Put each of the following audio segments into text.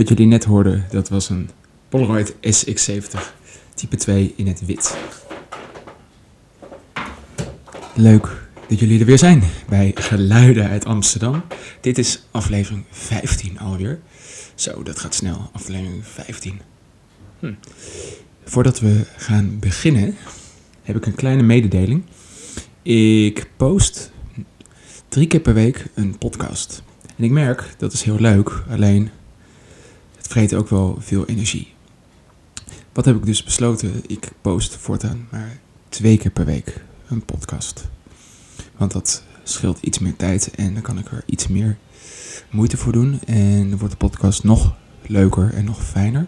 Wat jullie net hoorden, dat was een Polaroid SX70 type 2 in het wit. Leuk dat jullie er weer zijn bij Geluiden uit Amsterdam. Dit is aflevering 15 alweer. Zo, dat gaat snel. Aflevering 15. Hm. Voordat we gaan beginnen, heb ik een kleine mededeling. Ik post drie keer per week een podcast. En ik merk, dat is heel leuk, alleen vreet ook wel veel energie. Wat heb ik dus besloten? Ik post voortaan maar twee keer per week een podcast. Want dat scheelt iets meer tijd en dan kan ik er iets meer moeite voor doen. En dan wordt de podcast nog leuker en nog fijner.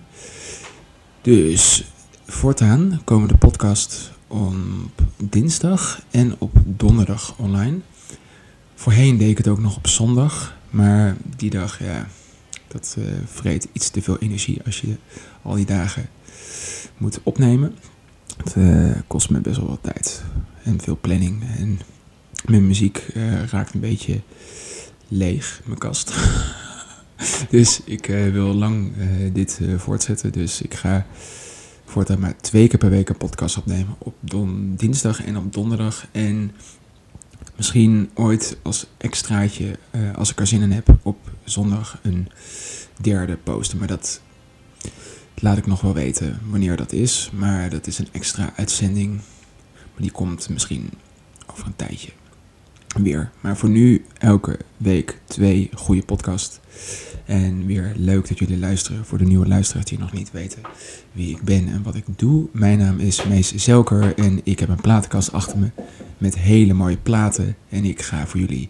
Dus voortaan komen de podcast op dinsdag en op donderdag online. Voorheen deed ik het ook nog op zondag, maar die dag, ja, dat uh, vreet iets te veel energie als je al die dagen moet opnemen. Het uh, kost me best wel wat tijd en veel planning. En mijn muziek uh, raakt een beetje leeg, mijn kast. dus ik wil lang dit voortzetten, dus ik ga voortaan maar twee keer per week een podcast opnemen. Op don dinsdag en op donderdag. En misschien ooit als extraatje, uh, als ik er zin in heb, op zondag een derde posten. Maar dat laat ik nog wel weten wanneer dat is. Maar dat is een extra uitzending. Maar die komt misschien over een tijdje weer. Maar voor nu elke week twee goede podcasts. En weer leuk dat jullie luisteren. Voor de nieuwe luisteraars die nog niet weten wie ik ben en wat ik doe. Mijn naam is Mees Zelker en ik heb een platenkast achter me met hele mooie platen. En ik ga voor jullie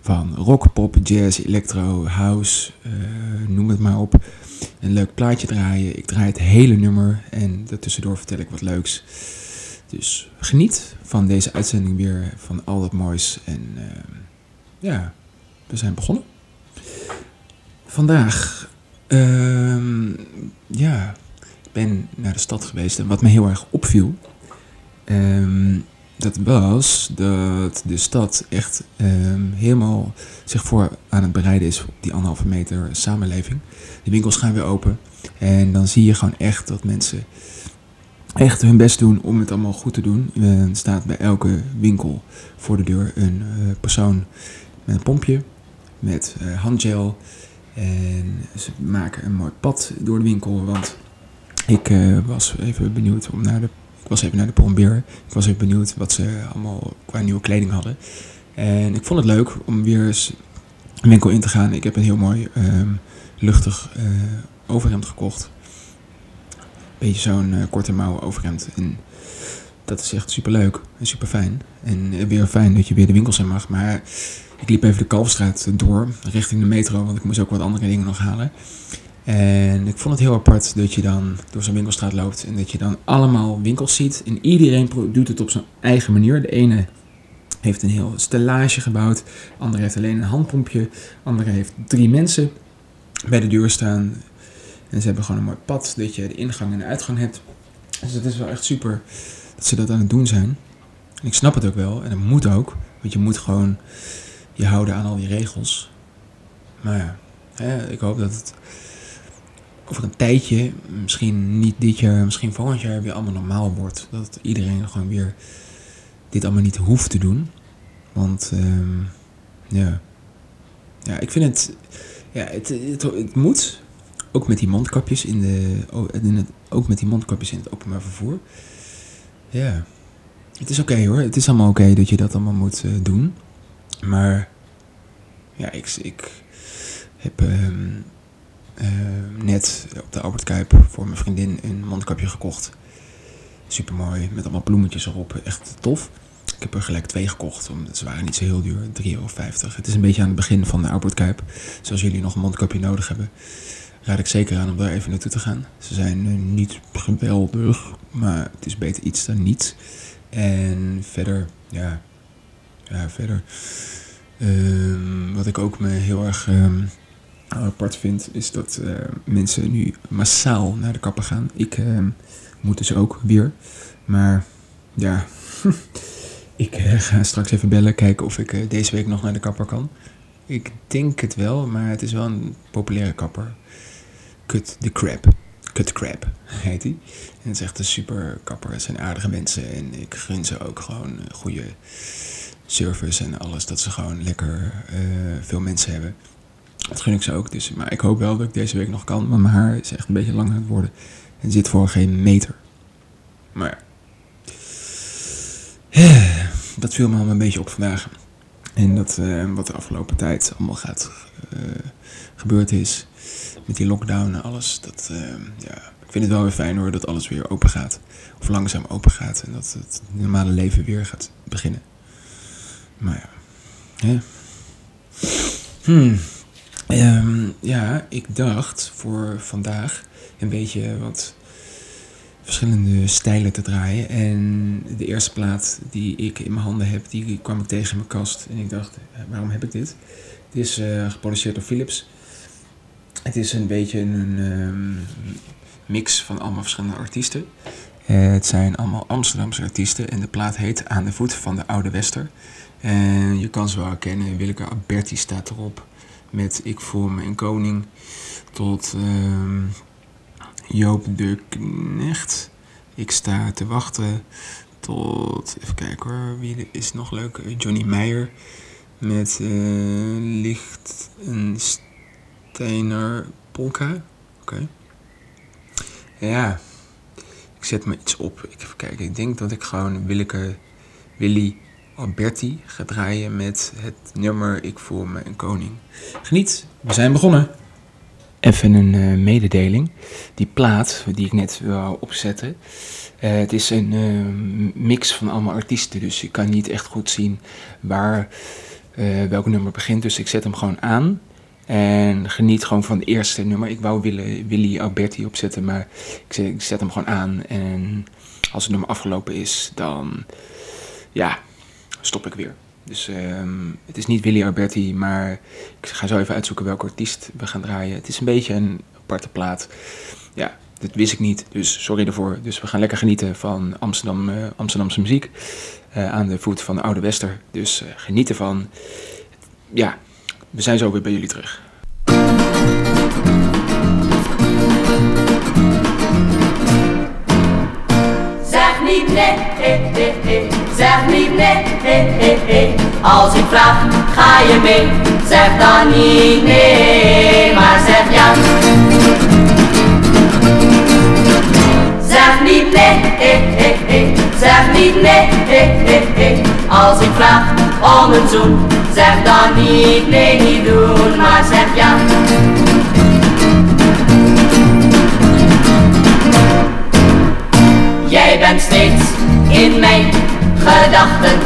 van rock, pop, jazz, electro, house, uh, noem het maar op. Een leuk plaatje draaien. Ik draai het hele nummer en daartussendoor vertel ik wat leuks. Dus geniet van deze uitzending weer, van al dat moois. En uh, ja, we zijn begonnen. Vandaag, uh, ja, ik ben naar de stad geweest en wat me heel erg opviel, um, dat was dat de stad echt um, helemaal zich voor aan het bereiden is op die anderhalve meter samenleving. De winkels gaan weer open en dan zie je gewoon echt dat mensen echt hun best doen om het allemaal goed te doen. Er staat bij elke winkel voor de deur een uh, persoon met een pompje, met uh, handgel. En ze maken een mooi pad door de winkel. Want ik uh, was even benieuwd om naar de. Ik was even naar de Pombeer. Ik was even benieuwd wat ze allemaal qua nieuwe kleding hadden. En ik vond het leuk om weer eens een winkel in te gaan. Ik heb een heel mooi um, luchtig overhemd gekocht beetje zo'n uh, korte mouwen overhemd. En dat is echt super leuk en super fijn. En uh, weer fijn dat je weer de winkels in mag. Maar ik liep even de Kalfstraat door, richting de metro, want ik moest ook wat andere dingen nog halen. En ik vond het heel apart dat je dan door zo'n winkelstraat loopt en dat je dan allemaal winkels ziet. En iedereen doet het op zijn eigen manier. De ene heeft een heel stellage gebouwd, de andere heeft alleen een handpompje, de andere heeft drie mensen bij de deur staan. En ze hebben gewoon een mooi pad dat je de ingang en de uitgang hebt. Dus het is wel echt super dat ze dat aan het doen zijn. En ik snap het ook wel en dat moet ook. Want je moet gewoon je houden aan al die regels. Maar ja, ik hoop dat het over een tijdje, misschien niet dit jaar, misschien volgend jaar weer allemaal normaal wordt. Dat iedereen gewoon weer dit allemaal niet hoeft te doen. Want um, ja. ja, ik vind het, ja, het, het, het moet, ook met die mondkapjes in de. In het, ook met die mondkapjes in het openbaar vervoer. Ja. Het is oké hoor. Het is allemaal oké dat je dat allemaal moet uh, doen. Maar. Ja, ik, ik heb uh, uh, net op de Albert Kuip voor mijn vriendin een mondkapje gekocht. Super mooi, met allemaal bloemetjes erop. Echt tof. Ik heb er gelijk twee gekocht, omdat ze waren niet zo heel duur. 3,50 euro. Het is een beetje aan het begin van de Albert Kuip. Dus als jullie nog een mondkapje nodig hebben, raad ik zeker aan om daar even naartoe te gaan. Ze zijn uh, niet geweldig, maar het is beter iets dan niets. En verder, ja, ja verder. Um, wat ik ook me heel erg um, apart vind, is dat uh, mensen nu massaal naar de kapper gaan. Ik uh, moet dus ook weer. Maar ja, ik uh, ga straks even bellen, kijken of ik uh, deze week nog naar de kapper kan. Ik denk het wel, maar het is wel een populaire kapper. Cut the Crab. Cut Crab heet hij. En het is echt een super kapper. Het zijn aardige mensen. En ik gun ze ook gewoon goede service en alles. Dat ze gewoon lekker uh, veel mensen hebben. Dat gun ik ze ook. Dus, maar ik hoop wel dat ik deze week nog kan. Want mijn haar is echt een beetje lang aan het worden. En zit voor geen meter. Maar ja. Dat viel me allemaal een beetje op vandaag. En dat, uh, wat de afgelopen tijd allemaal gaat gebeurd is. Met die lockdown en alles. Dat, ja, ik vind het wel weer fijn hoor dat alles weer open gaat. Of langzaam open gaat. En dat het normale leven weer gaat beginnen. Maar ja. Hmm. Um, ja, ik dacht voor vandaag een beetje wat verschillende stijlen te draaien. En de eerste plaat die ik in mijn handen heb, die kwam ik tegen in mijn kast. En ik dacht, eh, waarom heb ik dit? Het is uh, geproduceerd door Philips. Het is een beetje een um, mix van allemaal verschillende artiesten. Uh, het zijn allemaal Amsterdamse artiesten en de plaat heet Aan de voet van de Oude Wester. En je kan ze wel herkennen. Willeke Alberti staat erop met Ik me een koning. Tot um, Joop de Knecht. Ik sta te wachten tot, even kijken hoor, wie is nog leuk? Johnny Meijer met uh, Licht en Steiner Polka. Oké. Ja, ik zet me iets op. Ik even kijken. Ik denk dat ik gewoon Willeke, Willy Alberti ga draaien met het nummer Ik voel me een koning. Geniet, we zijn begonnen. Even een uh, mededeling. Die plaat die ik net wou opzetten. Uh, het is een uh, mix van allemaal artiesten. Dus ik kan niet echt goed zien waar welk nummer begint. Dus ik zet hem gewoon aan. En geniet gewoon van het eerste nummer. Ik wou Willy, Willy Alberti opzetten. Maar ik zet, ik zet hem gewoon aan. En als het nummer afgelopen is, dan ja, stop ik weer. Dus um, het is niet Willy Alberti, maar ik ga zo even uitzoeken welke artiest we gaan draaien. Het is een beetje een aparte plaat. Ja, dat wist ik niet, dus sorry ervoor. Dus we gaan lekker genieten van Amsterdam, uh, Amsterdamse muziek uh, aan de voet van de Oude Wester. Dus uh, geniet ervan. Ja, we zijn zo weer bij jullie terug. Zeg niet nee, eh, eh, eh. Zeg niet nee, eh, eh, eh. Als ik vraag, ga je mee? Zeg dan niet nee, maar zeg ja. Zeg niet nee, eh, eh, eh. zeg niet nee, eh, eh. Als ik vraag om een zoen, zeg dan niet nee, niet doen, maar zeg ja. Jij bent steeds in mijn gedachten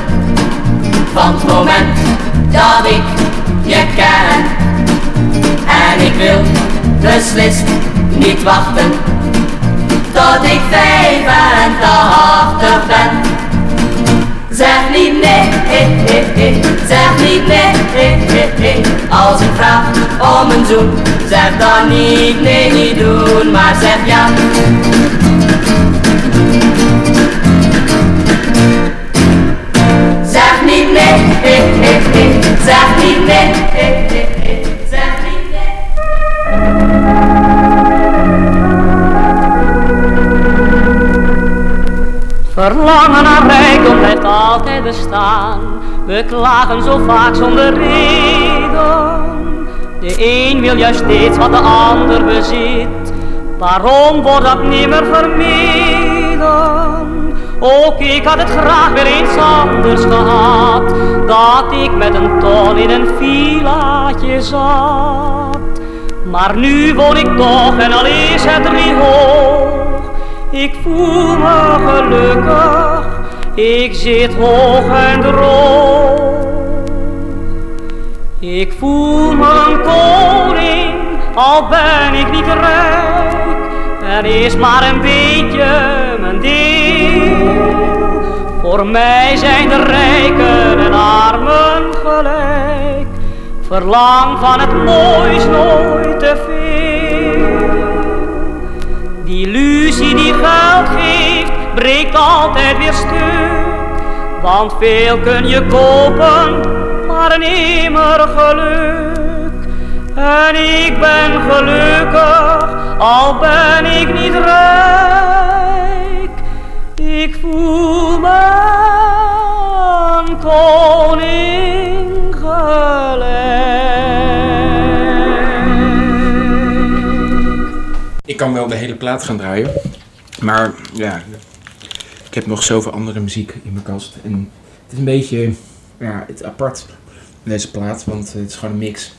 van het moment dat ik je ken. En ik wil beslist niet wachten tot ik 85 ben. Zeg niet nee, eh, eh, eh. zeg niet nee, eh, eh, eh. als ik vraag om een zoen. Zeg dan niet nee, niet doen, maar zeg ja. Verlangen naar rijkdom blijft altijd bestaan. We klagen zo vaak zonder reden. De een wil juist steeds wat de ander bezit. Waarom wordt dat nimmer vermeden? Ook ik had het graag weer eens anders gehad. Dat ik met een ton in een villaatje zat. Maar nu woon ik toch en al is het driehoog. Ik voel me gelukkig, ik zit hoog en droog. Ik voel me een koning, al ben ik niet rijk. Er is maar een beetje mijn deel. Voor mij zijn de rijken en armen gelijk. Verlang van het moois nooit te veel. Die illusie die geld geeft, breekt altijd weer stuk. Want veel kun je kopen, maar nimmer geluk. En ik ben gelukkig, al ben ik niet rijk. Ik voel me een koning gelijk. Ik kan wel de hele plaat gaan draaien. Maar ja, ik heb nog zoveel andere muziek in mijn kast. En het is een beetje ja, het apart, deze plaat. Want het is gewoon een mix.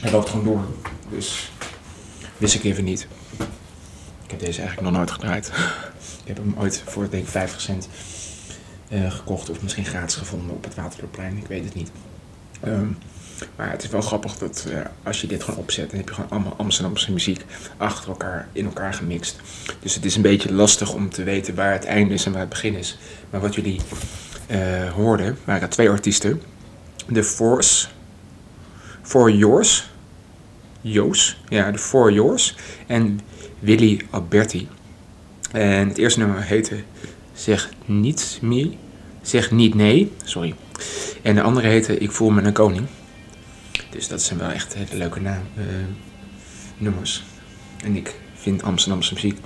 Hij loopt gewoon door. Dus wist ik even niet. Ik heb deze eigenlijk nog nooit gedraaid. Ik heb hem ooit voor denk ik 50 cent eh, gekocht. Of misschien gratis gevonden op het Waterloopplein. Ik weet het niet. Ehm, maar het is wel grappig dat eh, als je dit gewoon opzet, dan heb je gewoon allemaal Amsterdamse muziek achter elkaar, in elkaar gemixt. Dus het is een beetje lastig om te weten waar het einde is en waar het begin is. Maar wat jullie eh, hoorden, waren twee artiesten. The Force, For Yours, Joos, ja, The For Yours en Willy Alberti. En het eerste nummer heette Zeg niet meer, Zeg niet nee, sorry. En de andere heette Ik voel me een koning. Dus dat zijn wel echt hele leuke naam, eh, nummers. En ik vind Amsterdamse muziek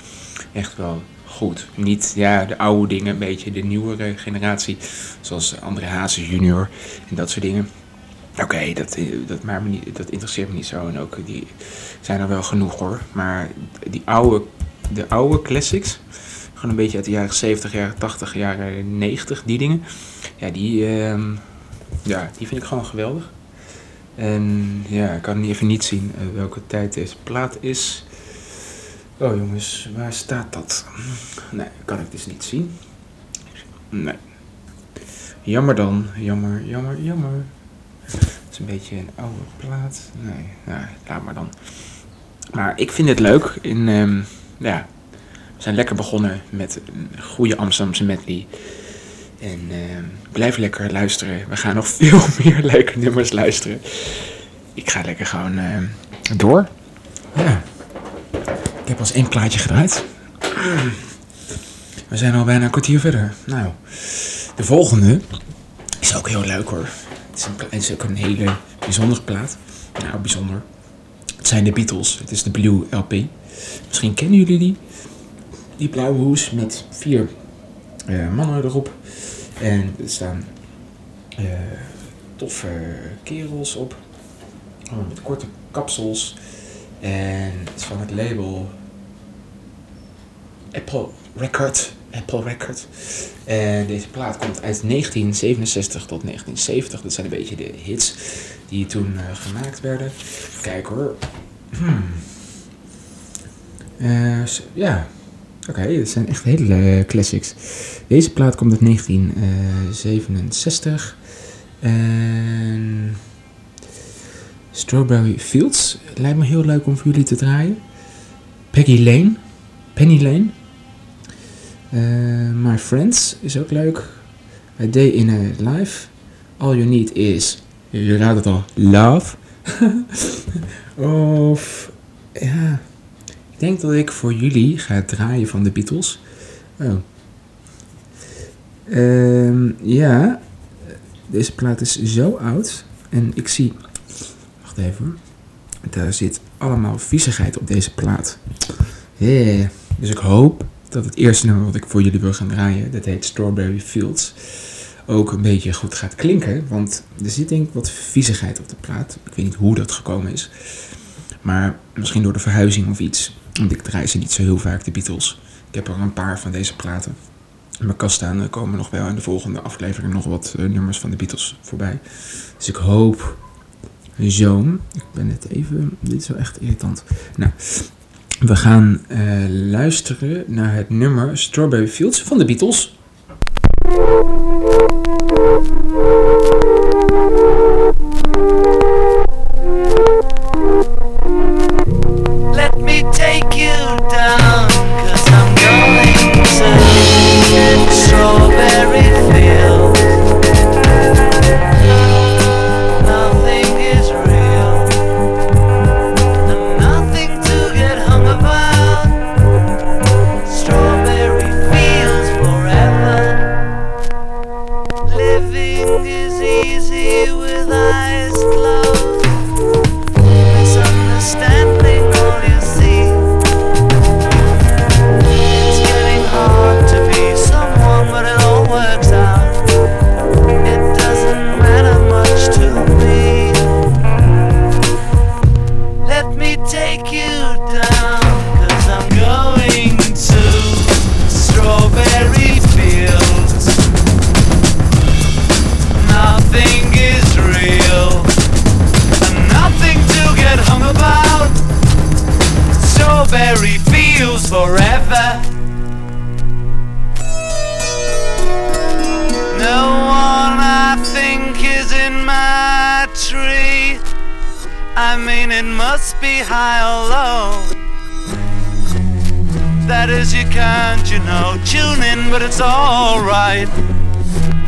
echt wel goed. Niet ja, de oude dingen, een beetje de nieuwere generatie. Zoals André Hazes junior en dat soort dingen. Oké, dat, eh, dat, niet, dat interesseert me niet zo. En ook die zijn er wel genoeg hoor. Maar die oude, de oude classics, gewoon een beetje uit de jaren 70, jaren 80, jaren 90, die dingen. Ja, die, ehm, ja, die vind ik gewoon geweldig. En ja, ik kan niet even niet zien eh, welke tijd deze plaat is. Oh jongens, waar staat dat? Nee, kan ik dus niet zien. Nee. Jammer dan. Jammer, jammer, jammer. Het is een beetje een oude plaat. Nee, laat maar dan. Maar ik vind het leuk. In, ehm, ja, we zijn lekker begonnen met een goede Amsterdamse medley. En ehm, blijf lekker luisteren. We gaan nog veel meer leuke nummers luisteren. Ik ga lekker gewoon ehm, door. Ja. Ik heb als één plaatje gedraaid. We zijn al bijna een kwartier verder. Nou, de volgende is ook heel leuk hoor. Het is, ook een hele bijzondere plaat. Nou, bijzonder. Het zijn de Beatles. Het is de Blue LP. Misschien kennen jullie die. Die blauwe hoes met vier eh, mannen erop. En er staan eh, toffe kerels op. Oh, met korte kapsels. En het is van het label Apple Record. Apple Record. En deze plaat komt uit 1967 tot 1970. Dat zijn een beetje de hits die toen eh, gemaakt werden. Kijk hoor. Hmm. Eh, ja, oké, het zijn echt hele eh, classics. Deze plaat komt uit 1967. En Strawberry Fields lijkt me heel leuk om voor jullie te draaien. Peggy Lane, Penny Lane. Eh, My Friends is ook leuk. A Day in a Life. All You Need Is, je raadt het al, Love. of, ja, ik denk dat ik voor jullie ga draaien van de Beatles. Oh. Ehm, ja, deze plaat is zo oud. En ik zie, wacht even hoor. Daar zit allemaal viezigheid op deze plaat. Yeah. Dus ik hoop dat het eerste nummer wat ik voor jullie wil gaan draaien, dat heet Strawberry Fields, ook een beetje goed gaat klinken. Want er zit denk ik wat viezigheid op de plaat. Ik weet niet hoe dat gekomen is. Maar misschien door de verhuizing of iets. Want ik draai ze niet zo heel vaak, de Beatles. Ik heb er een paar van deze platen in mijn kast staan. Er komen nog wel in de volgende aflevering nog wat eh, nummers van de Beatles voorbij. Dus ik hoop zo. Ik ben net even. Dit is wel echt irritant. Nou, we gaan eh, luisteren naar het nummer Strawberry Fields van de Beatles.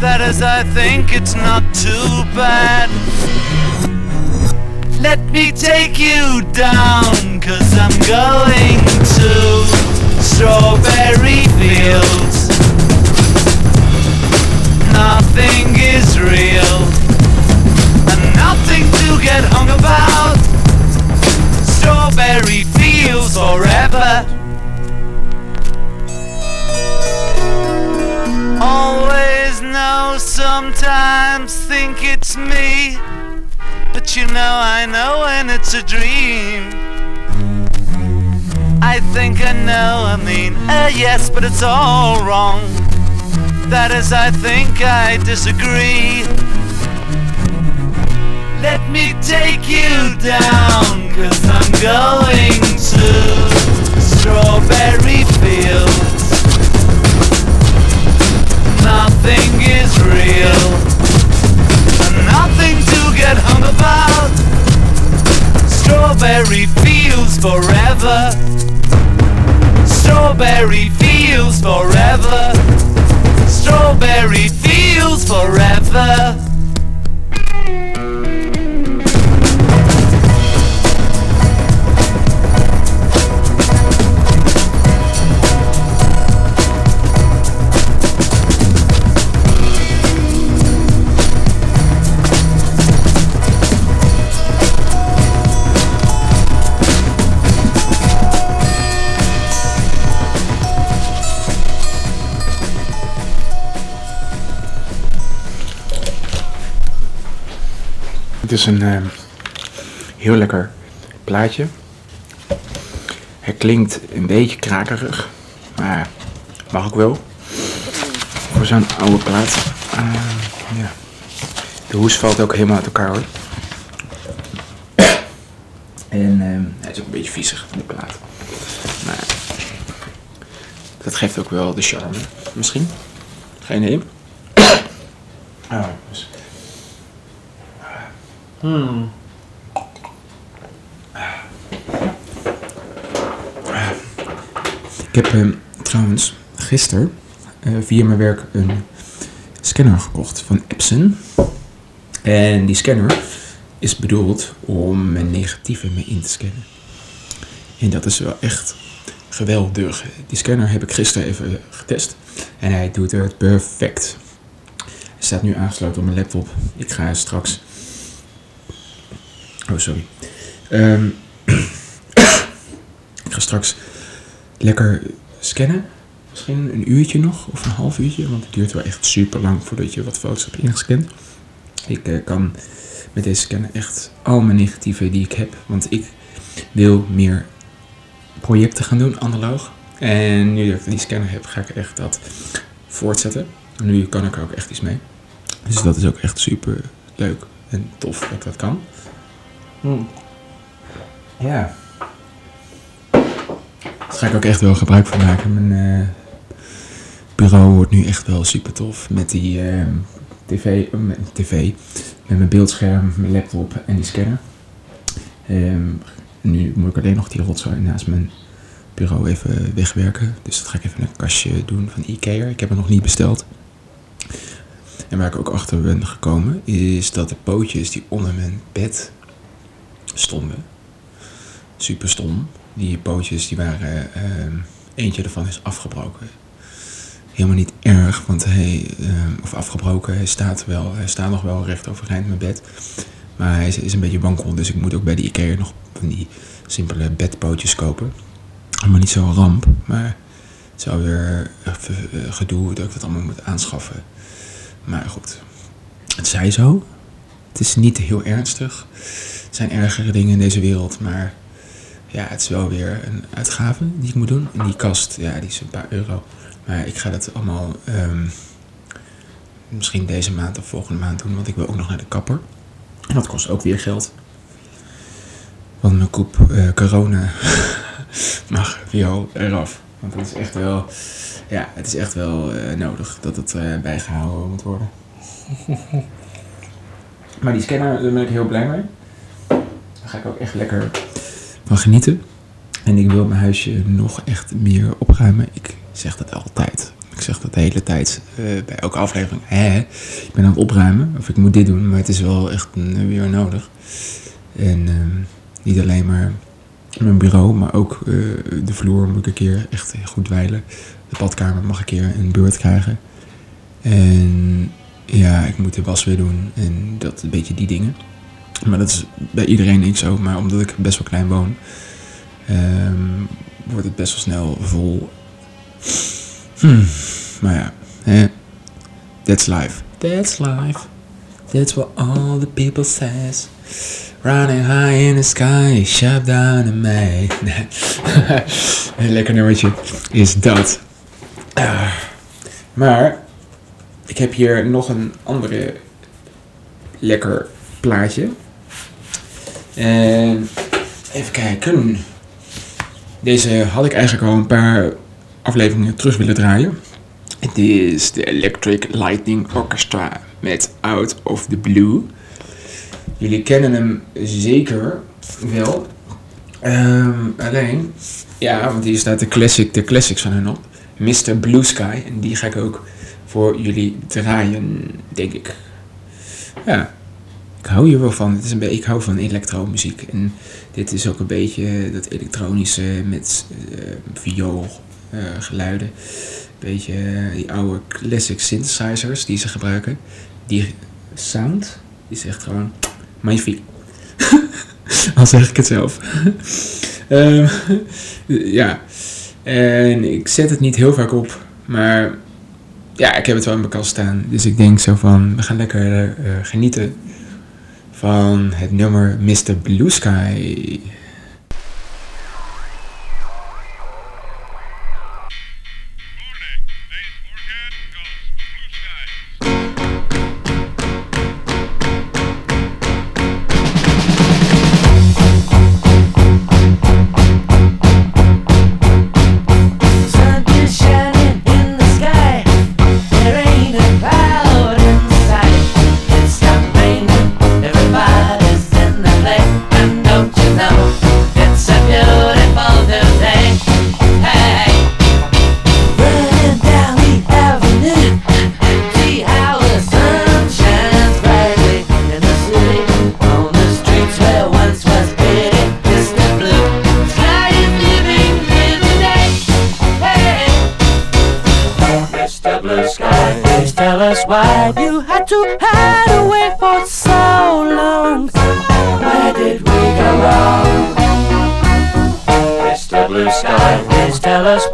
That is, I think it's not too bad. Let me take you down, cause I'm going to strawberry fields. Nothing is real, and nothing to get hung about. Strawberry fields forever. Sometimes think it's me. But you know, I know when it's a dream. I think I know, I mean, uh, yes, but it's all wrong. That is, I think I disagree. Let me take you down, cause I'm going to Strawberry Fields. Nothing is real, and nothing to get hung about. Strawberry Fields forever. Strawberry Fields forever. Strawberry Fields forever. Het is een eh, heel lekker plaatje. Het klinkt een beetje krakerig, maar mag ook wel. Voor zo'n oude plaat. Ah, ja. De hoes valt ook helemaal uit elkaar hoor. En ehm, hij is ook een beetje viezig, de plaat. Maar dat geeft ook wel de charme, misschien. Geen idee. Ah, dus. Ik heb eh, trouwens gisteren eh, via mijn werk een scanner gekocht van Epson. En die scanner is bedoeld om mijn negatieven mee in te scannen. En dat is wel echt geweldig. Die scanner heb ik gisteren even getest. En hij doet het perfect. Hij staat nu aangesloten op mijn laptop. Ik ga straks... Oh, sorry. Ehm, ik ga straks lekker scannen. Misschien een uurtje nog, of een half uurtje. Want het duurt wel echt super lang voordat je wat foto's hebt ingescand. Ik eh, kan met deze scanner echt al mijn negatieven die ik heb. Want ik wil meer projecten gaan doen, analoog. En nu dat ik die scanner heb, ga ik echt dat voortzetten. En nu kan ik er ook echt iets mee. Dus dat is ook echt super leuk en tof dat dat kan. Ja. Daar ga ik ook echt wel gebruik van maken. Mijn eh, bureau wordt nu echt wel super tof. Met die eh, tv, eh, met tv, met mijn beeldscherm, mijn laptop en die scanner. Ehm, nu moet ik alleen nog die rotzooi naast mijn bureau even wegwerken. Dus dat ga ik even in een kastje doen van Ikea. Ik heb het nog niet besteld. En waar ik ook achter ben gekomen, is dat de pootjes die onder mijn bed stonden, super stom. Die pootjes die waren, ehm, eentje ervan is afgebroken. Helemaal niet erg, want hij, ehm, of afgebroken, hij staat wel, hij staat nog wel recht overeind mijn bed. Maar hij is, is een beetje wankel, dus ik moet ook bij de Ikea nog van die simpele bedpootjes kopen. Allemaal niet zo'n ramp, maar het even eh, gedoe dat ik dat allemaal moet aanschaffen. Maar goed, het zij zo. Het is niet heel ernstig. Zijn ergere dingen in deze wereld, maar ja, het is wel weer een uitgave die ik moet doen. En die kast, ja, die is een paar euro. Maar ik ga dat allemaal ehm, misschien deze maand of volgende maand doen, want ik wil ook nog naar de kapper. En dat kost ook weer geld. Want mijn koep eh, corona mag vio eraf. Want het is echt wel, ja, het is echt wel eh, nodig dat het eh, bijgehouden moet worden. maar die scanner, daar ben ik heel blij mee. Dan ga ik ook echt lekker van genieten. En ik wil mijn huisje nog echt meer opruimen. Ik zeg dat altijd. Ik zeg dat de hele tijd eh, bij elke aflevering. Hè, ik ben aan het opruimen. Of ik moet dit doen. Maar het is wel echt weer nodig. En ehm, niet alleen maar mijn bureau. Maar ook eh, de vloer moet ik een keer echt goed dweilen. De badkamer mag een keer een beurt krijgen. En ja, ik moet de was weer doen. En dat een beetje die dingen. Maar dat is bij iedereen niet zo. Maar omdat ik best wel klein woon, ehm, wordt het best wel snel vol. Hmm, maar ja, that's life. That's life. That's what all the people says. Running high in the sky, shut down in May. Een lekker nummertje is dat. Ah. maar ik heb hier nog een andere lekker plaatje. En even kijken. Deze had ik eigenlijk al een paar afleveringen terug willen draaien. Het is de Electric Lightning Orchestra met Out of the Blue. Jullie kennen hem zeker wel. Ehm, alleen, ja, want hier staat de, classic, de classics van hen op. Mr. Blue Sky. En die ga ik ook voor jullie draaien, denk ik. Ja, ik hou hier wel van. Het is een ik hou van elektromuziek. En dit is ook een beetje dat elektronische met uh. Een beetje uh, die oude classic synthesizers die ze gebruiken. Die sound is echt gewoon magnifiek. Al zeg ik het zelf. um, ja. En ik zet het niet heel vaak op. Maar ja, ik heb het wel in mijn kast staan. Dus ik denk zo van, we gaan lekker genieten van het nummer Mr. Blue Sky.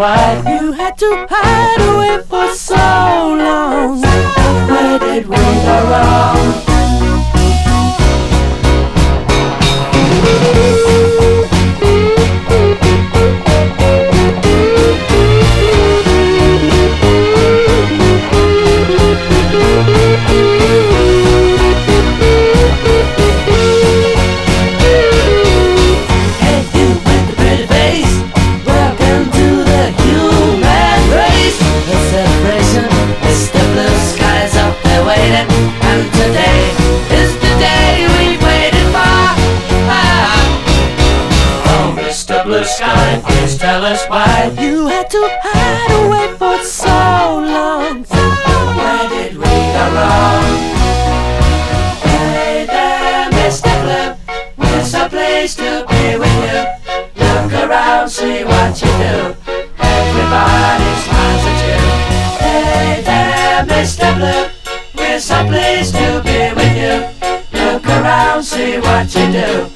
quiet. pleased to be with you. Look around, see what you do. Everybody smiles at you. Hey there, Mr. Blue. We're so pleased to be with you. Look around, see what you do.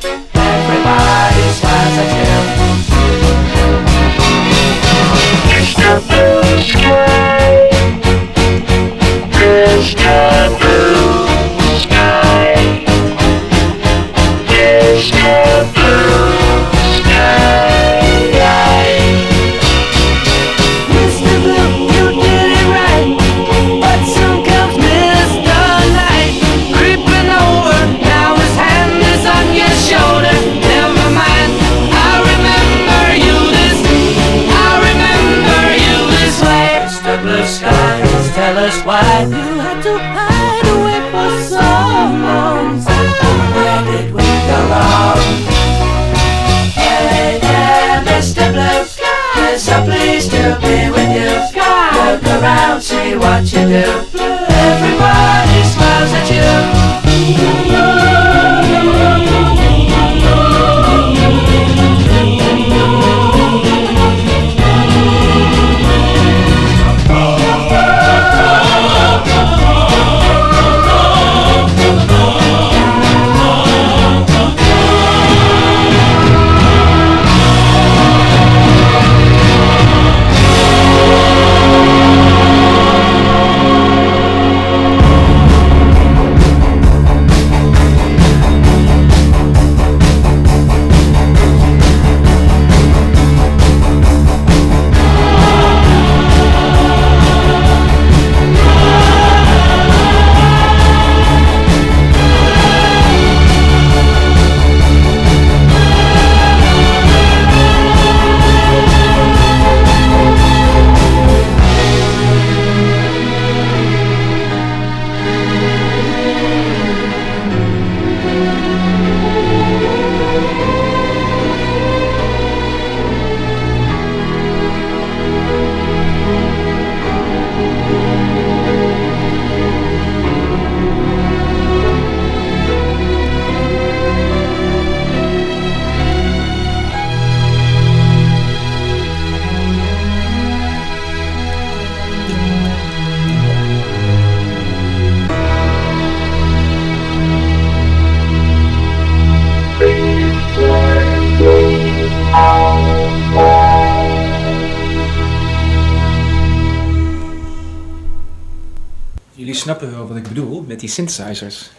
Synthesizers.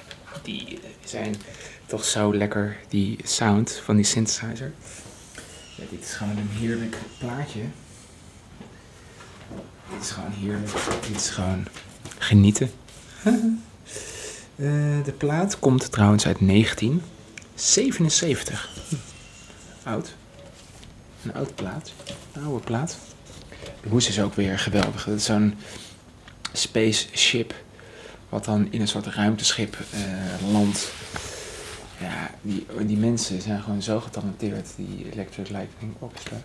Die zijn toch zo lekker, die sound van die synthesizer. Ja, dit is gewoon een heerlijk plaatje. Dit is gewoon heerlijk. Dit is gewoon genieten. Eh, de plaat komt trouwens uit 1977. Hm. Oud. Een oud plaat. Een oude plaat. De hoes is ook weer geweldig. Dat is zo'n spaceship. Wat dan in een soort ruimteschip eh, landt. Ja, die, die mensen zijn gewoon zo getalenteerd. Die Electric Lightning Orchestra.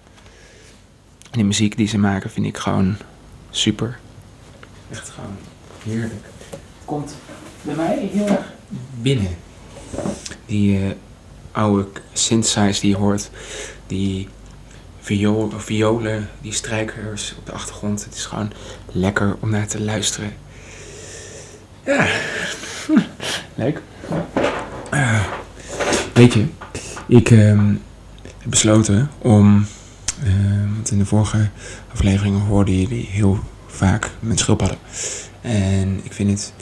En die muziek die ze maken vind ik gewoon super. Echt gewoon heerlijk. Komt bij mij heel erg binnen. Die eh, oude synthesizer die je hoort. Die violen, die strijkers op de achtergrond. Het is gewoon lekker om naar te luisteren. Ja, leuk. Ah, weet je, ik ehm, heb besloten om, ehm, want in de vorige afleveringen hoorden jullie heel vaak mijn schildpadden. En ik vind het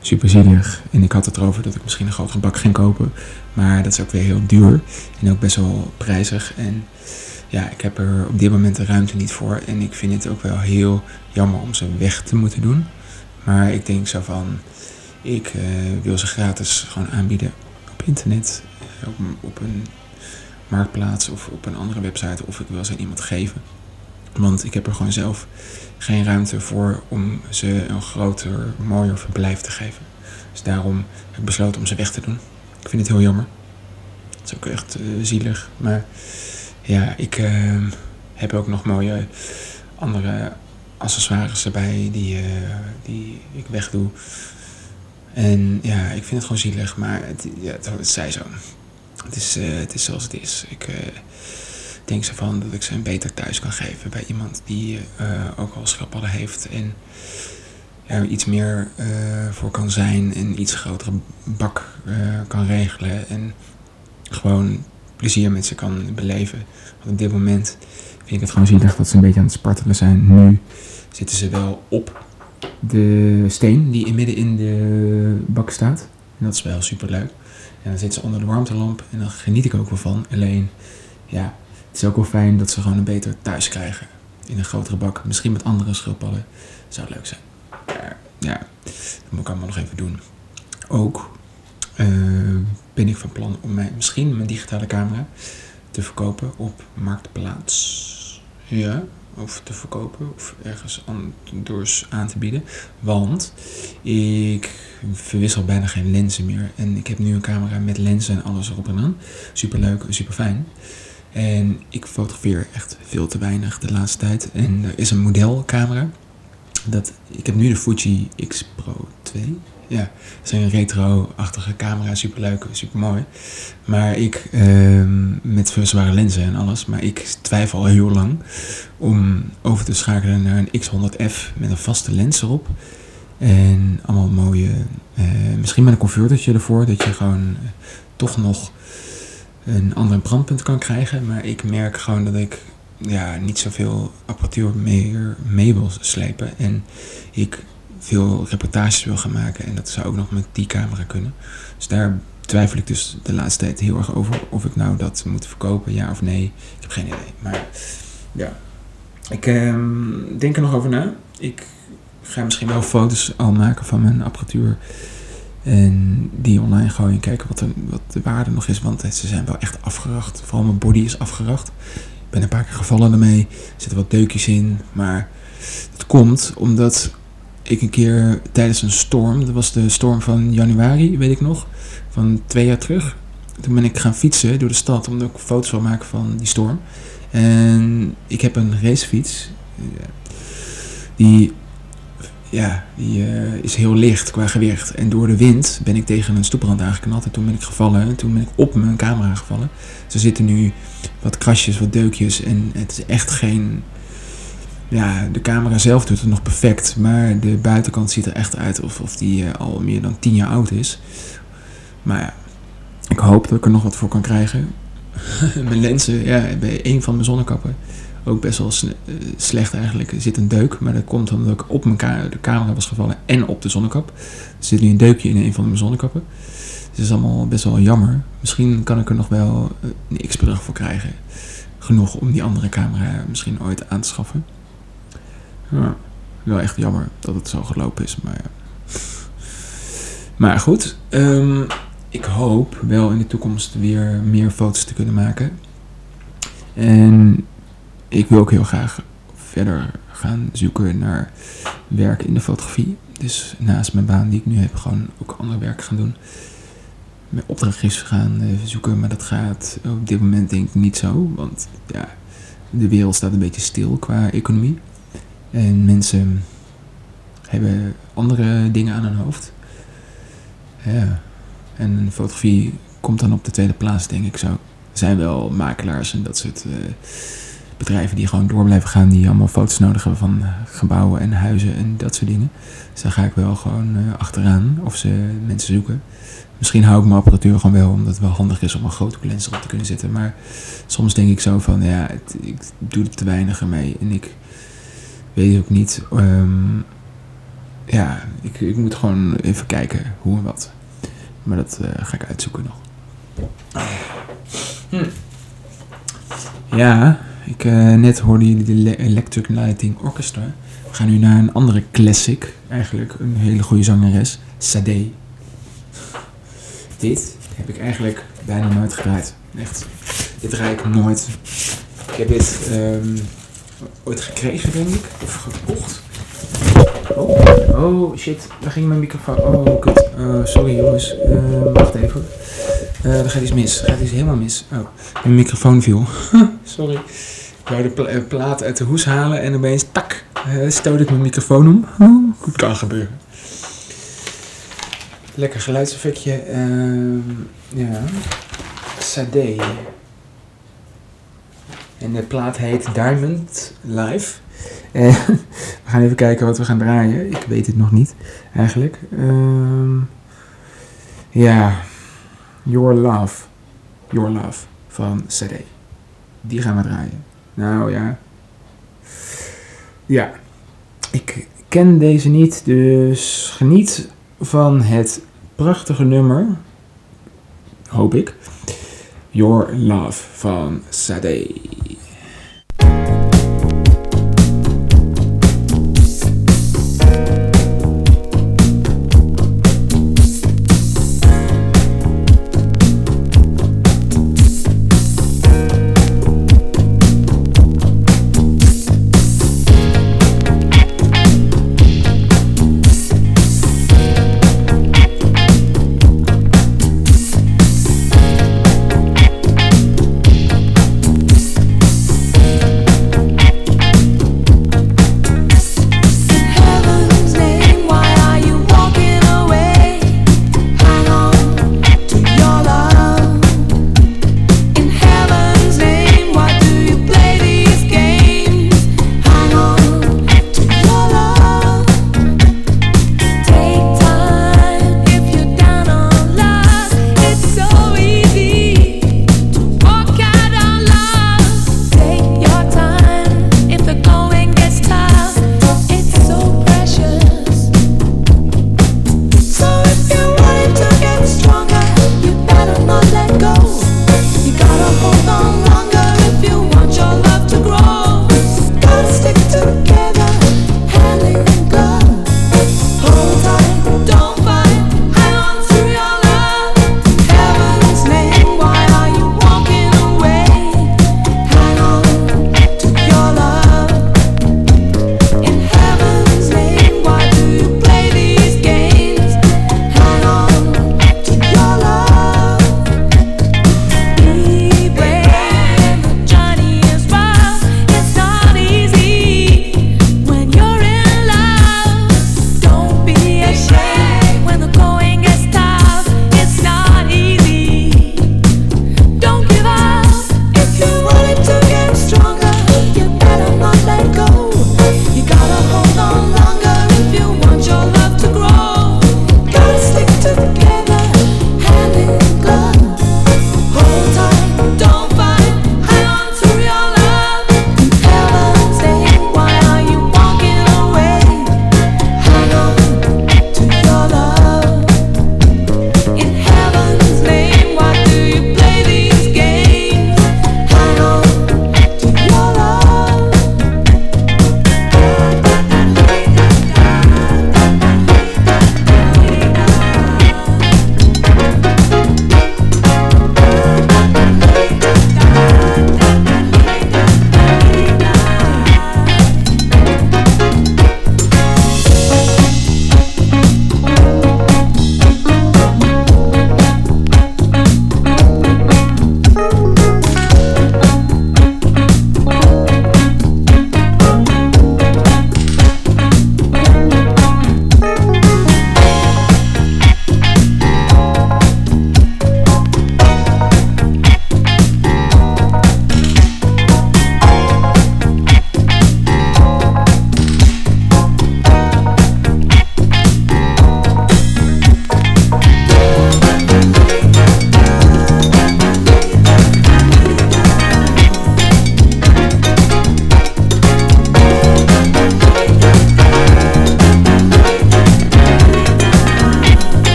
super zielig. En ik had het erover dat ik misschien een grotere bak ging kopen. Maar dat is ook weer heel duur. En ook best wel prijzig. En ja, ik heb er op dit moment de ruimte niet voor. En ik vind het ook wel heel jammer om ze weg te moeten doen. Maar ik denk zo van, ik eh, wil ze gratis gewoon aanbieden op internet. eh, Op, een- op een marktplaats of op een andere website. Of ik wil ze aan iemand geven. Want ik heb er gewoon zelf geen ruimte voor om ze een groter, mooier verblijf te geven. Dus daarom heb ik besloten om ze weg te doen. Ik vind het heel jammer. Het is ook echt eh, zielig. Maar ja, ik heb ook nog mooie andere accessoires erbij die, eh, die ik wegdoe. En ja, ik vind het gewoon zielig, maar het, ja, het, zij zo. Het is, eh, het is zoals het is. Ik eh, denk zo van dat ik ze een beter thuis kan geven bij iemand die ook al schildpadden heeft en er iets meer voor kan zijn en iets grotere bak kan regelen en gewoon plezier met ze kan beleven. Op dit moment ik het gewoon zielig dat ze een beetje aan het spartelen zijn. Nu zitten ze wel op de steen die in midden in de bak staat. En dat is wel super leuk. En dan zitten ze onder de warmtelamp en dan geniet ik ook wel van. Alleen, ja, het is ook wel fijn dat ze gewoon een beter thuis krijgen. In een grotere bak. Misschien met andere schildpadden. Zou leuk zijn. Ja, dat moet ik allemaal nog even doen. Ook eh, ben ik van plan om misschien mijn digitale camera te verkopen op Marktplaats. Ja, of te verkopen of ergens anders aan te bieden. Want ik verwissel bijna geen lenzen meer. En ik heb nu een camera met lenzen en alles erop en aan. Super leuk en super fijn. En ik fotografeer echt veel te weinig de laatste tijd. En er is een modelcamera. dat, ik heb nu de Fuji X Pro 2. Ja, is een retro-achtige camera, superleuk, supermooi. Maar ik, ehm, met zware lenzen en alles, maar ik twijfel al heel lang om over te schakelen naar een X100F met een vaste lens erop. En allemaal mooie, eh, misschien met een convertertje ervoor, dat je gewoon eh, toch nog een ander brandpunt kan krijgen. Maar ik merk gewoon dat ik ja, niet zoveel apparatuur meer mee wil slepen. En ik veel reportages wil gaan maken. En dat zou ook nog met die camera kunnen. Dus daar twijfel ik dus de laatste tijd heel erg over. Of ik nou dat moet verkopen, ja of nee. Ik heb geen idee. Maar ja, ik ehm, denk er nog over na. Ik ga misschien wel foto's al maken van mijn apparatuur. En die online gooien en kijken wat, er, wat de waarde nog is. Want ze zijn wel echt afgeracht. Vooral mijn body is afgeracht. Ik ben een paar keer gevallen ermee. Er zitten wat deukjes in. Maar het komt omdat ik een keer tijdens een storm, dat was de storm van januari, weet ik nog, van twee jaar terug. Toen ben ik gaan fietsen door de stad omdat ik foto's wil maken van die storm. En ik heb een racefiets. Die, ja, die uh, is heel licht qua gewicht. En door de wind ben ik tegen een stoeprand aangeknald. En toen ben ik gevallen. En toen ben ik op mijn camera gevallen. Dus er zitten nu wat krasjes, wat deukjes. En het is echt geen ja, de camera zelf doet het nog perfect, maar de buitenkant ziet er echt uit of, of die uh, al meer dan 10 jaar oud is. Maar ja, ik hoop dat ik er nog wat voor kan krijgen. mijn lenzen, ja, bij een van mijn zonnekappen, ook best wel uh, slecht eigenlijk. Er zit een deuk, maar dat komt omdat ik op mijn de camera was gevallen en op de zonnekap. Er zit nu een deukje in een van mijn zonnekappen. Dus het is allemaal best wel jammer. Misschien kan ik er nog wel een X-brug voor krijgen. Genoeg om die andere camera misschien ooit aan te schaffen. Ja, wel echt jammer dat het zo gelopen is, maar ja. Maar goed, um, ik hoop wel in de toekomst weer meer foto's te kunnen maken. En ik wil ook heel graag verder gaan zoeken naar werk in de fotografie. Dus naast mijn baan die ik nu heb, gewoon ook ander werk gaan doen. Met opdrachtjes gaan uh, zoeken, maar dat gaat op dit moment denk ik niet zo. Want ja, de wereld staat een beetje stil qua economie. En mensen hebben andere dingen aan hun hoofd. Ja. En fotografie komt dan op de tweede plaats, denk ik zo. Er zijn wel makelaars en dat soort uh, bedrijven die gewoon door blijven gaan, die allemaal foto's nodig hebben van gebouwen en huizen en dat soort dingen. Dus daar ga ik wel gewoon uh, achteraan of ze mensen zoeken. Misschien hou ik mijn apparatuur gewoon wel, omdat het wel handig is om een grote lens erop te kunnen zetten. Maar soms denk ik zo van, ja, ik doe er te weinig ermee. En ik weet ook niet. Um, ja, ik, ik moet gewoon even kijken hoe en wat. Maar dat uh, ga ik uitzoeken nog. Hm. Ja, ik, uh, net hoorde jullie de Electric Lighting Orchestra. We gaan nu naar een andere classic. Eigenlijk een hele goede zangeres. Sade. Dit heb ik eigenlijk bijna nooit gedraaid. Echt. Dit draai ik nooit. Ik heb dit... Um, ooit gekregen, denk ik. Of gekocht. Oh, oh shit, daar ging mijn microfoon. Oh, kut. Uh, sorry jongens. Uh, wacht even. Uh, er gaat iets mis. Er gaat iets helemaal mis. Oh, mijn microfoon viel. sorry. Ik wou de pla plaat uit de hoes halen en opeens tak, stoot ik mijn microfoon om. Oh, goed kan gebeuren. Lekker geluidseffectje. Ehm, ja. Sade. En de plaat heet Diamond Live. En we gaan even kijken wat we gaan draaien. Ik weet het nog niet, eigenlijk. Um, ja, Your Love. Your Love van CD. Die gaan we draaien. Nou ja. Ja. Ik ken deze niet, dus geniet van het prachtige nummer. Hoop ik. Your Love van Sade.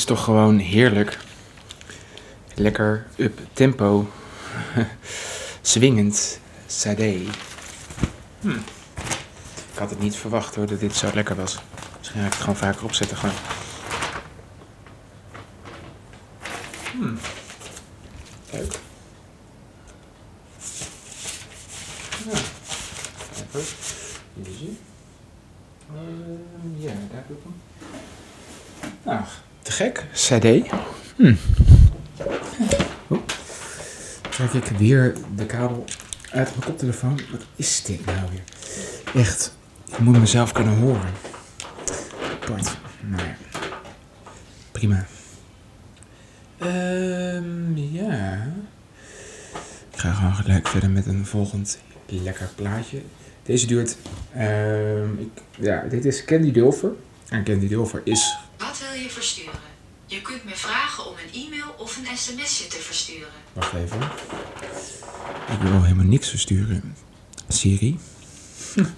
Is toch gewoon heerlijk. Lekker up tempo. Swingend. Sade. Hm. Ik had het niet verwacht hoor dat dit zo lekker was. Misschien ga ik het gewoon vaker opzetten. Gewoon. Hm. Leuk. Ja. Daar ik hem. Nou, te gek. CD. Hm. Oh. Trek ik weer de kabel uit mijn koptelefoon. Wat is dit nou weer? Echt, ik moet mezelf kunnen horen. Apart. Nou ja. Prima. Ehm, ja. Ik ga gewoon gelijk verder met een volgend lekker plaatje. Deze duurt. ehm, ik, ja, dit is Candy Dulfer. En Candy Dulfer is. Wat wil je versturen? Je kunt me vragen om een e-mail of een sms'je te versturen. Wacht even. Ik wil helemaal niks versturen. Siri.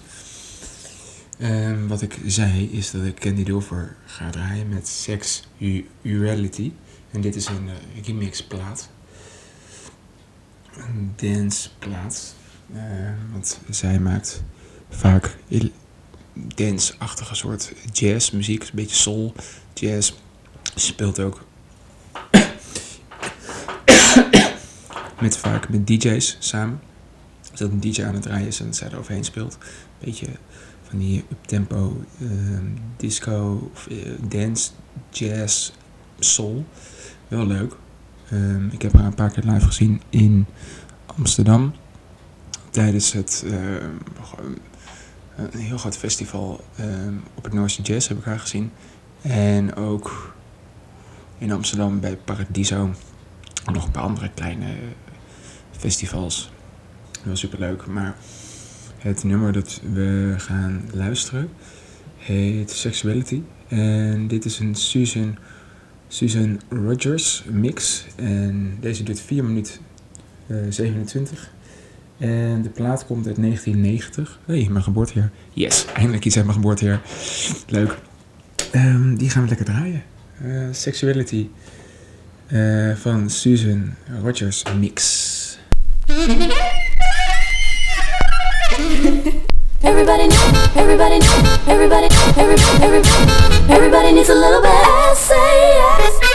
Ehm, wat ik zei is dat ik Candy Dulfer ga draaien met Sex U- Reality. En dit is een eh, remix plaat. Een dance plaat. Ehm, want zij maakt vaak dance-achtige soort jazzmuziek. Een beetje soul, jazz. Ze speelt ook met vaak met DJ's samen. Dat een DJ aan het draaien is en zij er overheen speelt. Beetje van die uptempo ehm disco, of, eh, dance, jazz, soul. Wel leuk. Ehm, ik heb haar een paar keer live gezien in Amsterdam. Tijdens het ehm, een heel groot festival ehm, op het Noorse Jazz heb ik haar gezien. En ook in Amsterdam bij Paradiso. En nog een paar andere kleine eh, festivals. Wel super leuk. Maar het nummer dat we gaan luisteren heet Sexuality. En dit is een Susan, Susan Rogers mix. En deze duurt 4 minuten eh, 27. En de plaat komt uit 1990. hey, mijn geboortejaar. Yes, eindelijk iets uit mijn geboortejaar. Leuk. Ehm, die gaan we lekker draaien. Eh, Sexuality eh, van Susan Rogers mix. Everybody know, everybody know, everybody, everybody, everybody, everybody needs a little bit say.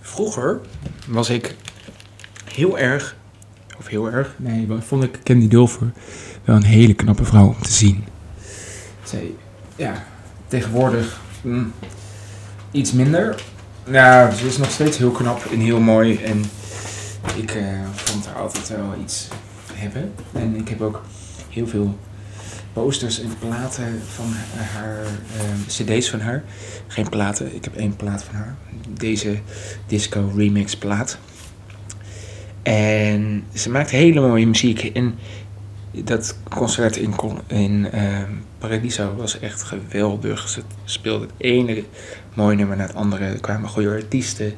Vroeger was ik heel erg, of heel erg, nee, vond ik Candy Dulfer wel een hele knappe vrouw om te zien. Zij, ja, tegenwoordig hmm, iets minder. Nou, ze is nog steeds heel knap en heel mooi en ik eh, vond haar altijd wel iets hebben. En ik heb ook heel veel posters en platen van haar, eh, cd's van haar. Geen platen, ik heb één plaat van haar. Deze disco remix plaat. En ze maakt hele mooie muziek. En dat concert in, in ehm, Paradiso was echt geweldig. Ze speelde het ene mooie nummer na het andere. Er kwamen goede artiesten.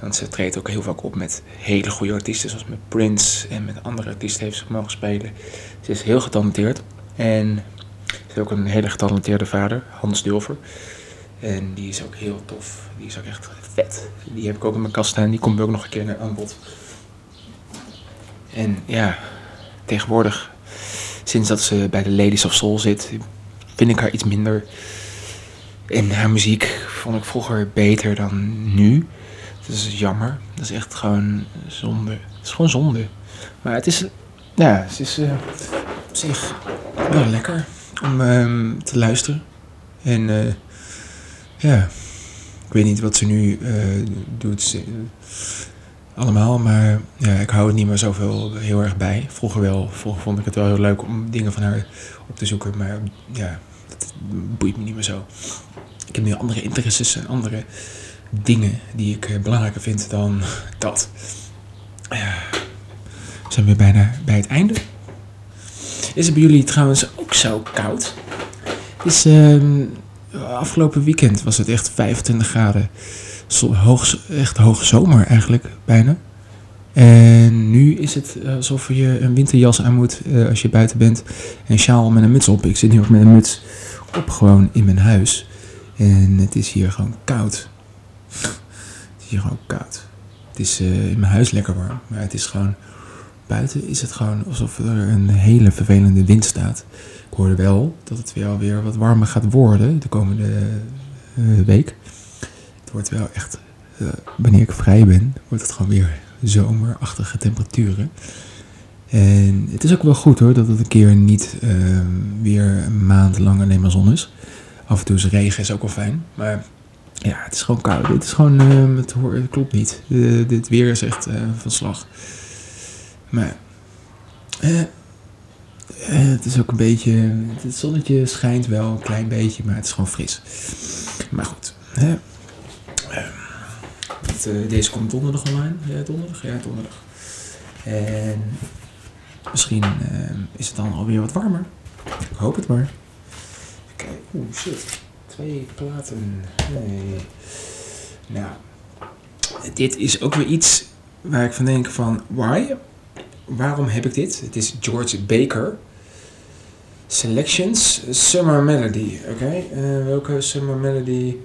Want ze treedt ook heel vaak op met hele goede artiesten. Zoals met Prince en met andere artiesten heeft ze mogen spelen. Ze is heel getalenteerd. En heeft ook een hele getalenteerde vader, Hans Dulver. En die is ook heel tof. Die is ook echt vet. Die heb ik ook in mijn kast staan. Die komt ook nog een keer naar aan bod. En ja, tegenwoordig, sinds dat ze bij de Ladies of Soul zit, vind ik haar iets minder. En haar muziek vond ik vroeger beter dan nu. Dat is jammer. Dat is echt gewoon zonde. Het is gewoon zonde. Maar het is, ja, het is eh, zich wel lekker om ehm, te luisteren. En eh, ja, ik weet niet wat ze nu eh, doet. Ze- allemaal, maar ja, ik hou het niet meer zoveel heel erg bij. Vroeger wel. Vroeger vond ik het wel heel leuk om dingen van haar op te zoeken. Maar ja, dat boeit me niet meer zo. Ik heb nu andere interesses en andere dingen die ik eh, belangrijker vind dan dat. Ja, we zijn weer bijna bij het einde. Is het bij jullie trouwens ook zo koud? Is, ehm, afgelopen weekend was het echt 25 graden. Hoog, echt hoge zomer eigenlijk, bijna. En nu is het alsof je een winterjas aan moet eh, als je buiten bent. En een sjaal met een muts op. Ik zit nu ook met een muts op gewoon in mijn huis. En het is hier gewoon koud. Het is hier gewoon koud. Het is eh, in mijn huis lekker warm. Maar het is gewoon... Buiten is het gewoon alsof er een hele vervelende wind staat. Ik hoorde wel dat het weer wat warmer gaat worden de komende eh, week. Het wordt wel echt... eh, wanneer ik vrij ben, wordt het gewoon weer zomerachtige temperaturen. En het is ook wel goed hoor, dat het een keer niet ehm, weer een maand lang alleen zon is. Af en toe is regen, is ook wel fijn. Maar ja, het is gewoon koud. Het is gewoon, ehm, het, hoor- het klopt niet. Dit weer is echt eh, van slag. Maar eh, eh, het is ook een beetje, het zonnetje schijnt wel een klein beetje, maar het is gewoon fris. Maar goed. Ehm, het, eh, deze komt donderdag online. Ja, donderdag? Ja, donderdag. En misschien ehm, is het dan alweer wat warmer. Ik hoop het maar. Kijk, oeh shit. Twee platen. Nee. Nou, dit is ook weer iets waar ik van denk van, why? Waarom heb ik dit? Het is George Baker. Selections, Summer Melody. Oké, eh, welke Summer Melody?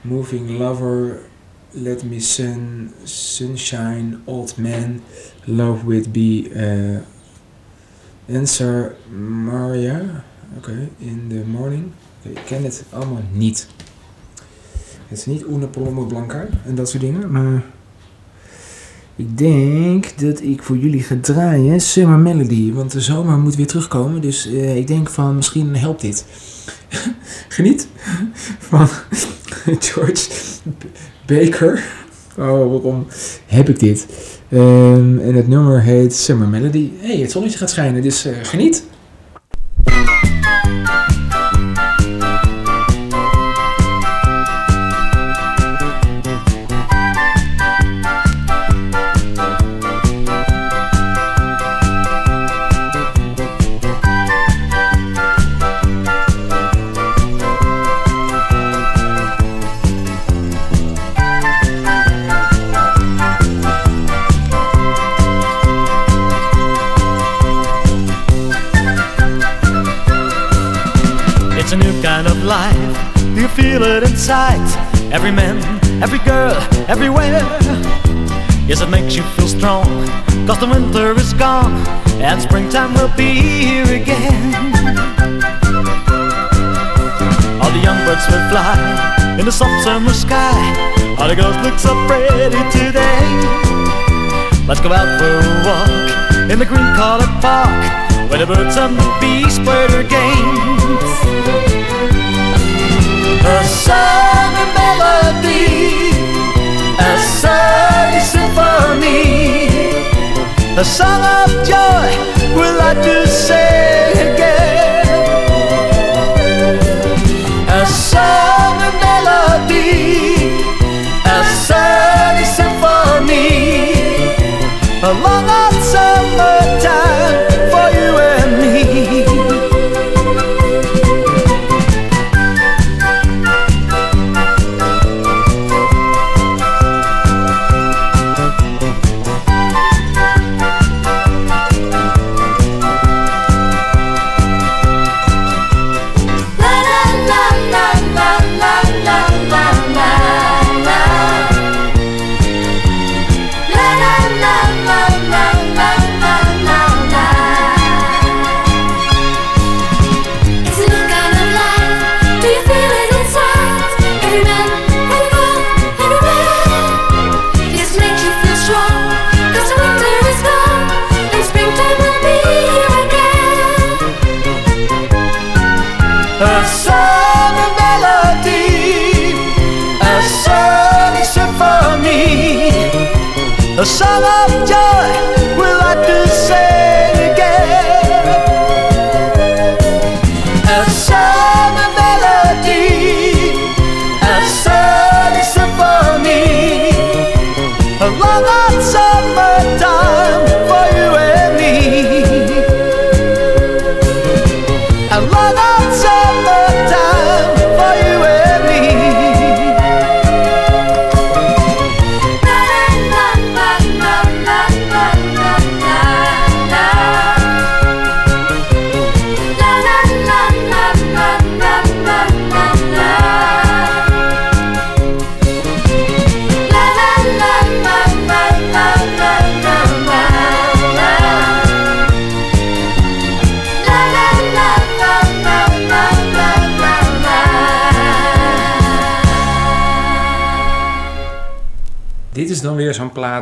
Moving Lover, Let Me Sun, Sunshine, Old Man, Love With Be, eh, Answer Maria. Oké, In The Morning. Oké, ik ken het allemaal niet. Het is niet Una Paloma Blanca en dat soort dingen, maar... Ik denk dat ik voor jullie ga draaien Summer Melody, want de zomer moet weer terugkomen, dus eh, ik denk van misschien helpt dit. Geniet van George Baker. Oh, waarom heb ik dit? Ehm, en het nummer heet Summer Melody. hey, het zonnetje gaat schijnen, dus eh, geniet. Feel it inside? Every man, every girl, everywhere. Yes, it makes you feel strong. Cause the winter is gone and springtime will be here again. All the young birds will fly in the soft summer sky. All the girls look so pretty today. Let's go out for a walk in the green collared park where the birds and the bees play their games. A summer melody, a sunny symphony, a song of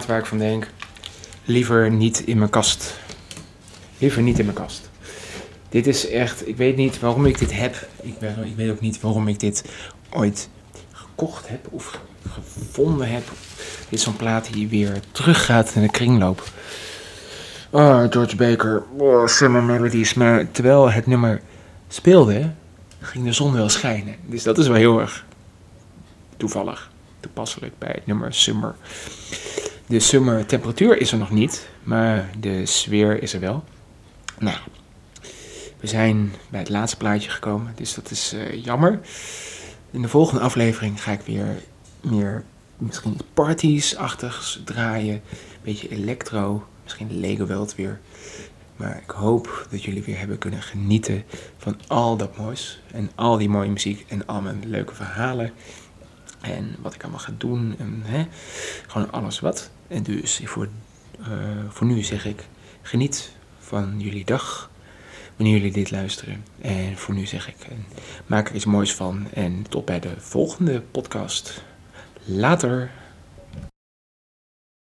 waar ik van denk, liever niet in mijn kast. Liever niet in mijn kast. Dit is echt, ik weet niet waarom ik dit heb. Ik, ben, ik weet ook niet waarom ik dit ooit gekocht heb of ge- gevonden heb. Dit is zo'n plaat die weer teruggaat in de kringloop. Oh, George Baker, oh, Summer Melodies. Maar terwijl het nummer speelde, ging de zon wel schijnen. Dus dat is wel heel erg toevallig, toepasselijk bij het nummer Summer. De summer temperatuur is er nog niet, maar de sfeer is er wel. Nou, we zijn bij het laatste plaatje gekomen, dus dat is eh, jammer. In de volgende aflevering ga ik weer meer, misschien parties-achtigs draaien. Een beetje electro, misschien Lego World weer. Maar ik hoop dat jullie weer hebben kunnen genieten van al dat moois. En al die mooie muziek en al mijn leuke verhalen. En wat ik allemaal ga doen. En, hè, gewoon alles wat. En dus voor, eh, voor nu zeg ik, geniet van jullie dag. Wanneer jullie dit luisteren. En voor nu zeg ik, eh, maak er iets moois van. En tot bij de volgende podcast. Later.